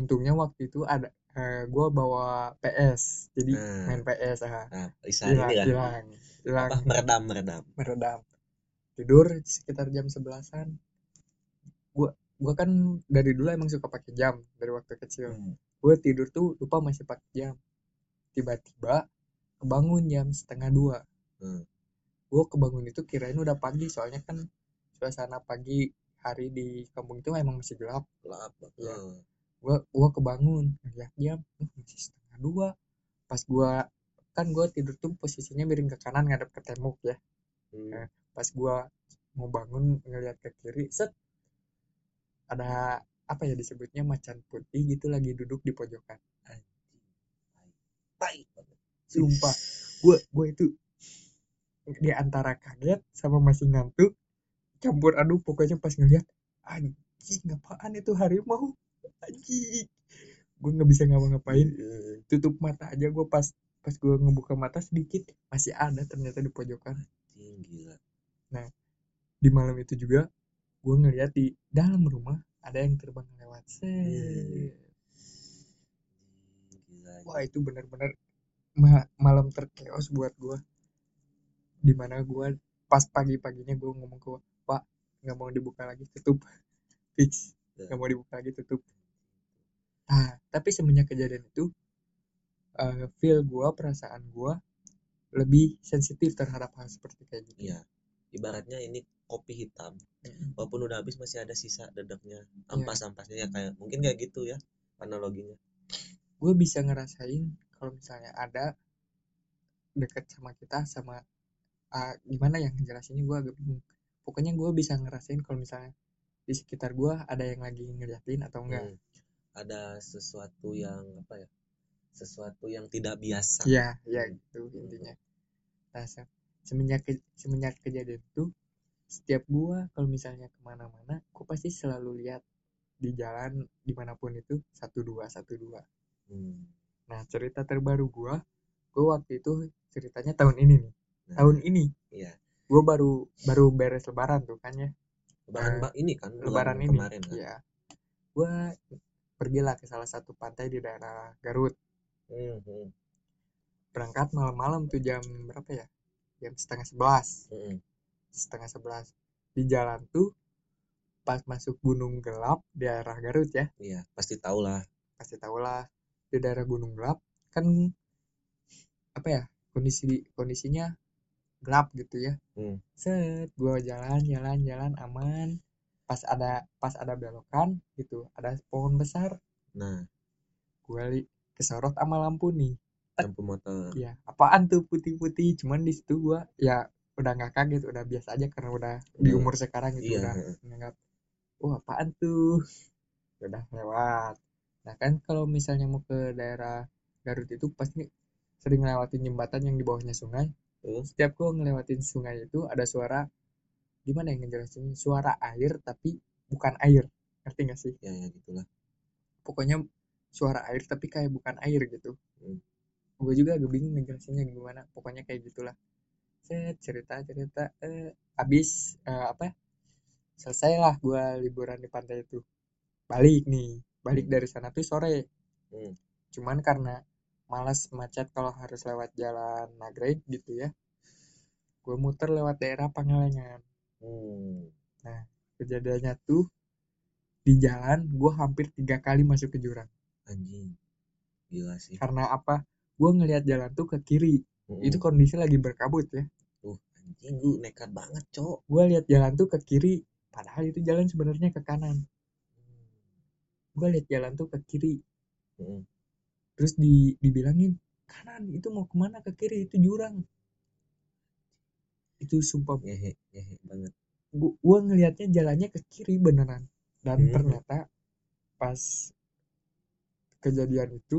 untungnya waktu itu ada eh, gua bawa PS jadi
Nah.
main PS ah
nah Isa
hilang hilang hilang.
Meredam meredam.
Meredam. Tidur sekitar jam sebelasan. Gua gua kan dari dulu emang suka pakai jam dari waktu kecil.
Hmm.
gue tidur tuh lupa masih pakai jam. Tiba-tiba kebangun jam setengah dua.
Hmm.
gue kebangun itu kirain udah pagi soalnya kan suasana pagi hari di kampung itu emang masih gelap.
Gelap
Iya.
Heeh.
Gue gua kebangun ngeliat jam "Oh, masih setengah dua pas gue kan gue tidur tuh posisinya miring ke kanan ngadep ke tembok ya.
Hmm.
Eh, pas gua mau bangun ngelihat ke kiri set. Ada apa ya disebutnya macan putih gitu lagi duduk di pojokan.
Tai.
Sumpah. Gua gua itu di antara kaget sama masih ngantuk campur aduk pokoknya pas ngeliat anjing apaan itu harimau anjing. Gua nggak bisa ngapa-ngapain.
Heeh.
tutup mata aja gua pas pas gua ngebuka mata sedikit masih ada ternyata di pojokan.
Gila.
Di malam itu juga gue ngeliat di dalam rumah ada yang terbang lewat. Set
Anjing, gila
wah itu benar-benar ma- malam terkeos buat gue di mana gue pas pagi-paginya gue ngomong ke pak nggak mau dibuka lagi tutup. Fix. Nggak mau dibuka lagi tutup. nah tapi semenjak kejadian itu eh, feel gue perasaan gue lebih sensitif terhadap hal seperti kayak gitu
Iya. Ibaratnya ini kopi hitam. Walaupun udah habis masih ada sisa dedeknya,
Iya.
ampas-ampasnya ya kayak mungkin kayak gitu ya analoginya.
gue bisa ngerasain kalau misalnya ada deket sama kita sama ah, gimana yang ngejelasinnya gue agak bingung pokoknya gue bisa ngerasain kalau misalnya di sekitar gua ada yang lagi ngeliatin atau enggak
Hmm. Ada sesuatu yang apa ya sesuatu yang tidak biasa
Iya, ya gitu intinya. Nah, se- semenjak ke- semenjak kejadian itu, setiap gua kalau misalnya ke mana-mana, gua pasti selalu lihat di jalan di mana pun itu satu dua satu dua.
Hmm.
Nah, cerita terbaru gua, gua waktu itu ceritanya tahun ini nih,
Nah,
tahun ini,
iya
gua baru baru beres lebaran tuh kan ya,
lebaran Mbak, ini kan
lebaran ini,
kemarin kan
ya. Gua pergilah ke salah satu pantai di daerah Garut.
Hmm, hmm,
Berangkat malam-malam tuh jam berapa ya? Jam setengah sebelas.
hmm.
setengah sebelas di jalan tuh pas masuk gunung gelap di daerah Garut ya
iya pasti tahu lah
pasti tau lah di daerah gunung gelap kan apa ya kondisi kondisinya gelap gitu ya
Hmm.
set gua jalan jalan jalan aman pas ada pas ada belokan gitu ada pohon besar.
Nah.
Gua li kesorot sama lampu nih.
Lampu motor.
ya apaan tuh putih-putih? Cuman di situ gua ya udah nggak kaget udah biasa aja karena udah di
Udah.
umur sekarang gitu
Iya,
udah menganggap oh apaan tuh? Udah lewat. Nah kan kalau misalnya mau ke daerah Garut itu pasti sering ngelewatin jembatan yang di bawahnya sungai.
Terus?
setiap gua ngelewatin sungai itu ada suara gimana yang ngejelasin suara air tapi bukan air. Ngerti gak sih?
Ya ya gitulah.
Pokoknya suara air tapi kayak bukan air gitu.
Hmm.
gue juga agak bingung ngejelasinnya gimana. Pokoknya kayak gitulah. Set cerita cerita eh abis eh, apa selesai lah gue liburan di pantai itu. Balik nih. Balik
Hmm.
dari sana tuh sore.
Hmm.
cuman karena malas macet kalau harus lewat jalan nagreg gitu ya gue muter lewat daerah Pangalengan
Hmm.
kejadiannya tuh di jalan gue hampir tiga kali masuk ke jurang.
Anjing. Gila sih.
Karena apa? Gue ngelihat jalan tuh ke kiri. Itu kondisi lagi berkabut ya.
Tuh, anjing gue nekat banget cok.
Gue lihat jalan tuh ke kiri padahal itu jalan sebenarnya ke kanan. Gue lihat jalan tuh ke kiri. Terus di dibilangin kanan itu mau ke mana ke kiri? Itu jurang itu sumpah
ngehe ngehe banget.
Gua, gua ngelihatnya jalannya ke kiri beneran. Dan
Hmm.
ternyata pas kejadian itu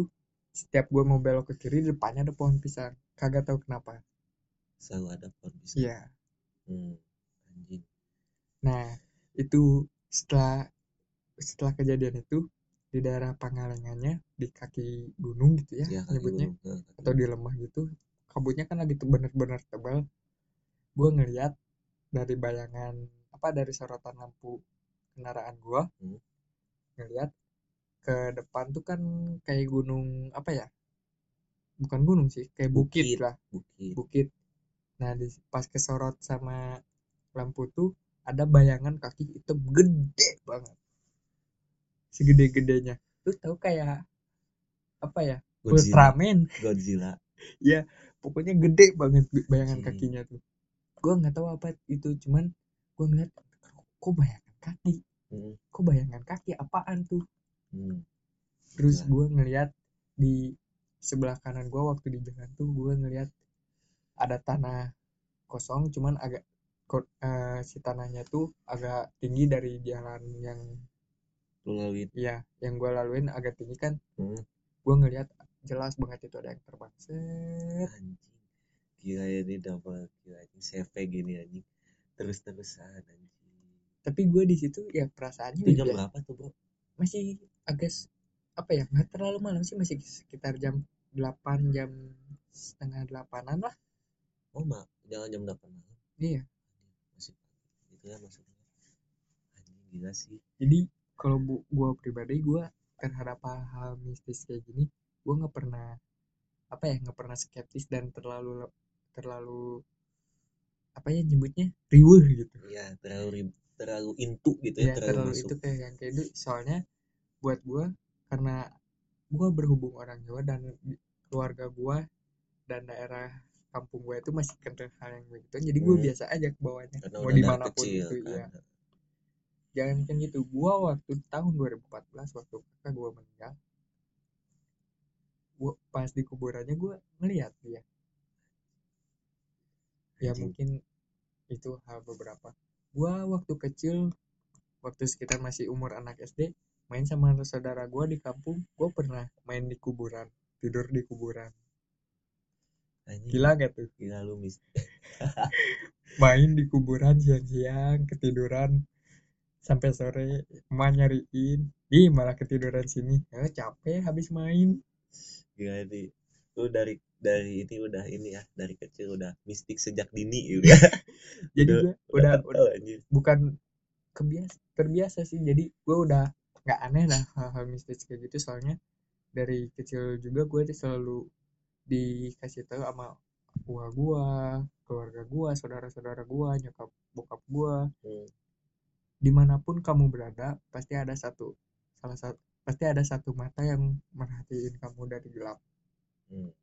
setiap gua mau belok ke kiri depannya ada pohon pisang. Kagak tahu kenapa.
Selalu ada pohon pisang.
Iya.
Hmm. anjing.
Nah itu setelah setelah kejadian itu di daerah Pangalengannya di kaki gunung gitu ya
ya
nyebutnya
gunung.
Atau di lembah gitu kabutnya kan lagi tuh bener-bener tebal gue ngeliat dari bayangan apa dari sorotan lampu kendaraan gue
Hmm.
ngeliat ke depan tuh kan kayak gunung apa ya bukan gunung sih kayak bukit,
Bukit.
lah.
bukit.
Bukit. Nah di pas kesorot sama lampu tuh ada bayangan kaki hitam gede banget. Segede-gedenya. Lu tahu kayak apa ya
Godzilla.
Ultraman?
Godzilla.
Pokoknya gede banget bayangan
Anjing.
kakinya tuh gue nggak tahu apa itu cuman gue ngeliat kok bayangan kaki
Hmm.
kok bayangan kaki apaan tuh
Hmm.
terus
Gila.
gue ngeliat di sebelah kanan gue waktu di jalan tuh gue ngeliat ada tanah kosong cuman agak eh, si tanahnya tuh agak tinggi dari jalan yang
lu lalui
ya yang gue laluin agak tinggi kan
hmm.
gue ngeliat jelas banget itu ada yang terbang set
anjing gila ya ini double gila anjing CV gini anjing. Terus terusan anjing.
Tapi gue di situ ya perasaannya
itu jam berapa tuh bro?
Masih agak apa ya nggak terlalu malam sih masih sekitar jam 8 jam setengah delapanan lah.
Oh mak jangan jam 8 malam?
Iya.
Masih gitu ya maksudnya. Anjing gila sih.
Jadi kalau bu gue pribadi gue terhadap hal-hal mistis kayak gini gue nggak pernah apa ya nggak pernah skeptis dan terlalu terlalu apa ya nyebutnya riweuh gitu.
Iya terlalu terlalu intu gitu
ya
ya, terlalu,
terlalu
masuk.
itu kayak yang kayak itu soalnya buat gue karena gue berhubung orang Jawa dan keluarga gue dan daerah kampung gue itu masih kenal hal yang begitu jadi gue
Hmm.
biasa aja ke bawahnya
karena
mau
di mana
pun
kecil
itu
kan.
ya jangan kan gitu gue waktu tahun 2014 waktu kakak gue meninggal gue pas di kuburannya gue ngeliat dia ya
Anjing.
mungkin itu hal beberapa. Gue waktu kecil waktu sekitar masih umur anak SD main sama saudara gue di kampung. Gue pernah main di kuburan tidur di kuburan.
Anjing,
gila gak tuh?
Gila lu mis
main di kuburan siang-siang ketiduran. Sampai sore emak nyariin ih malah ketiduran sini. Ya capek habis main.
Gila nih lu dari dari ini udah ini ya dari kecil udah mistik sejak dini gitu ya
jadi
Udah-
gue udah,
kental,
udah
anjing.
bukan kebiasa terbiasa sih jadi gue udah nggak aneh lah hal-hal mistis kayak gitu soalnya dari kecil juga gue tuh selalu dikasih tahu sama gua gua keluarga gua saudara-saudara gua nyokap bokap gua
Hmm.
di mana pun kamu berada pasti ada satu salah satu pasti ada satu mata yang merhatiin kamu dari gelap
Hmm.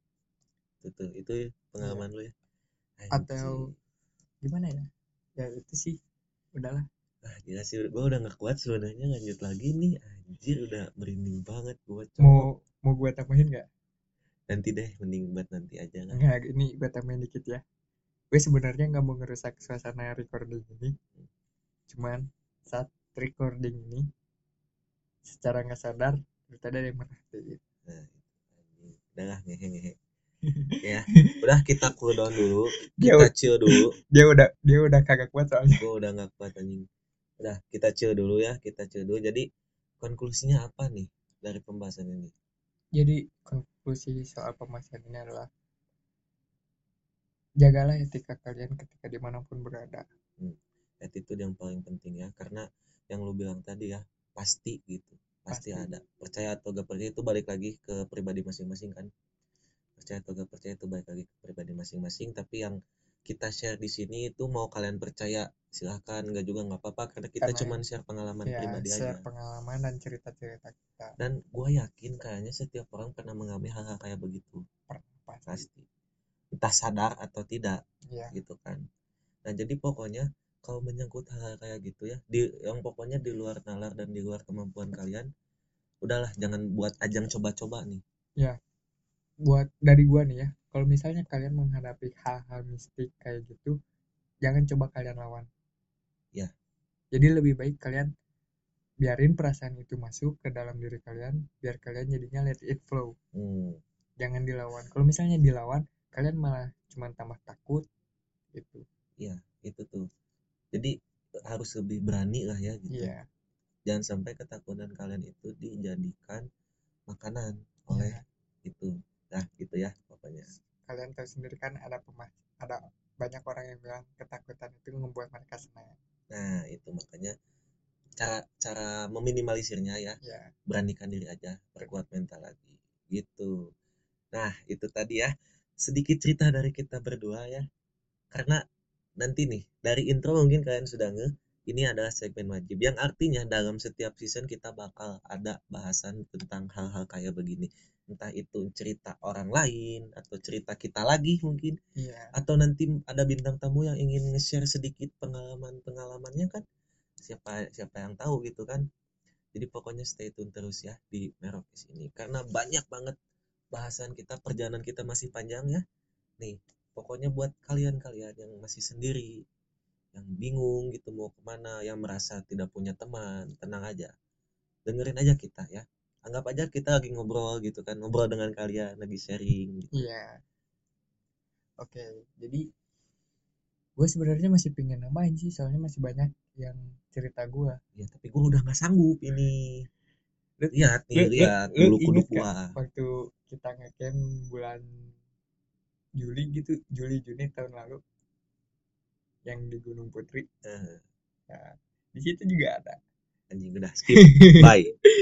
Itu tuh, itu pengalaman lu ya.
Atau-
Anjing.
gimana ya? Ya itu sih. Udahlah.
Ah gila sih gue udah gak kuat sebenarnya lanjut lagi nih. Anjir udah merinding banget gue
mau mau gue tambahin nggak?
Nanti deh mending buat nanti aja lah.
Nggak, ini gue tambahin dikit ya. Gue sebenarnya nggak mau ngerusak suasana recording ini. Cuman saat recording ini, secara nggak sadar, ternyata ada yang merhatiin.
nah udah lah ngehe ngehe ya udah kita cool down dulu
Dia,
kita chill dulu.
dia udah dia udah kagak kuat soalnya.
gue udah gak kuat anjing. Udah kita chill dulu ya kita chill dulu. Jadi konklusinya apa nih dari pembahasan ini?
Jadi konklusi soal pembahasan ini adalah jagalah etika kalian ketika di mana pun berada.
attitude yang paling penting ya karena yang lu bilang tadi ya pasti gitu. Pasti,
Pasti.
ada. Percaya atau gak percaya itu balik lagi ke pribadi masing-masing kan percaya atau gak percaya itu balik lagi ke pribadi masing-masing tapi yang kita share di sini itu mau kalian percaya silahkan nggak juga nggak apa-apa karena kita
Karena-
cuman share pengalaman
Ya,
pribadi
share
aja
pengalaman dan cerita-cerita kita.
dan gue yakin kayaknya setiap orang pernah mengalami hal-hal kayak begitu.
Pasti.
pasti. Entah sadar atau tidak
Ya,
gitu kan. Nah jadi pokoknya kalau menyangkut hal kayak gitu ya di yang pokoknya di luar nalar dan di luar kemampuan kalian udahlah jangan buat ajang coba-coba nih
buat dari gua nih ya kalau misalnya kalian menghadapi hal-hal mistik kayak gitu jangan coba kalian lawan.
Ya.
jadi lebih baik kalian biarin perasaan itu masuk ke dalam diri kalian biar kalian jadinya let it flow.
Hmm,
jangan dilawan. Kalau misalnya dilawan kalian malah cuma tambah takut gitu.
Itu tuh. Jadi harus lebih berani lah ya gitu.
Iya.
Jangan sampai ketakutan kalian itu dijadikan makanan oleh
Iya.
itu nah gitu ya pokoknya.
Kalian tahu sendiri kan ada pemah ada banyak orang yang bilang ketakutan itu membuat mereka senang.
Nah itu makanya cara cara meminimalisirnya ya.
Ya
beranikan diri aja perkuat mental lagi gitu. Nah itu tadi ya sedikit cerita dari kita berdua ya. Karena nanti nih dari intro mungkin kalian sudah nge ini adalah segmen wajib yang artinya dalam setiap season kita bakal ada bahasan tentang hal-hal kayak begini. Entah itu cerita orang lain atau cerita kita lagi mungkin.
Iya.
Atau nanti ada bintang tamu yang ingin nge-share sedikit pengalaman pengalamannya kan. Siapa siapa yang tahu gitu kan. Jadi pokoknya stay tune terus ya di Merokis ini. Karena banyak banget bahasan kita perjalanan kita masih panjang ya. Nih pokoknya buat kalian-kalian yang masih sendiri yang bingung gitu mau ke mana yang merasa tidak punya teman tenang aja dengerin aja kita ya anggap aja kita lagi ngobrol gitu kan ngobrol dengan kalian lagi sharing gitu.
Iya. Oke, jadi gue sebenarnya masih pengen nambahin sih, soalnya masih banyak yang cerita gue.
ya tapi gue udah nggak sanggup ini
Lu-
lihat nih lihat
lu
bulu kuduk
inget
gua
Waktu kita ngecamp bulan Juli gitu, Juli Juni tahun lalu, yang di Gunung Putri.
Eh,
Nah, di situ juga ada.
anjing udah skip bye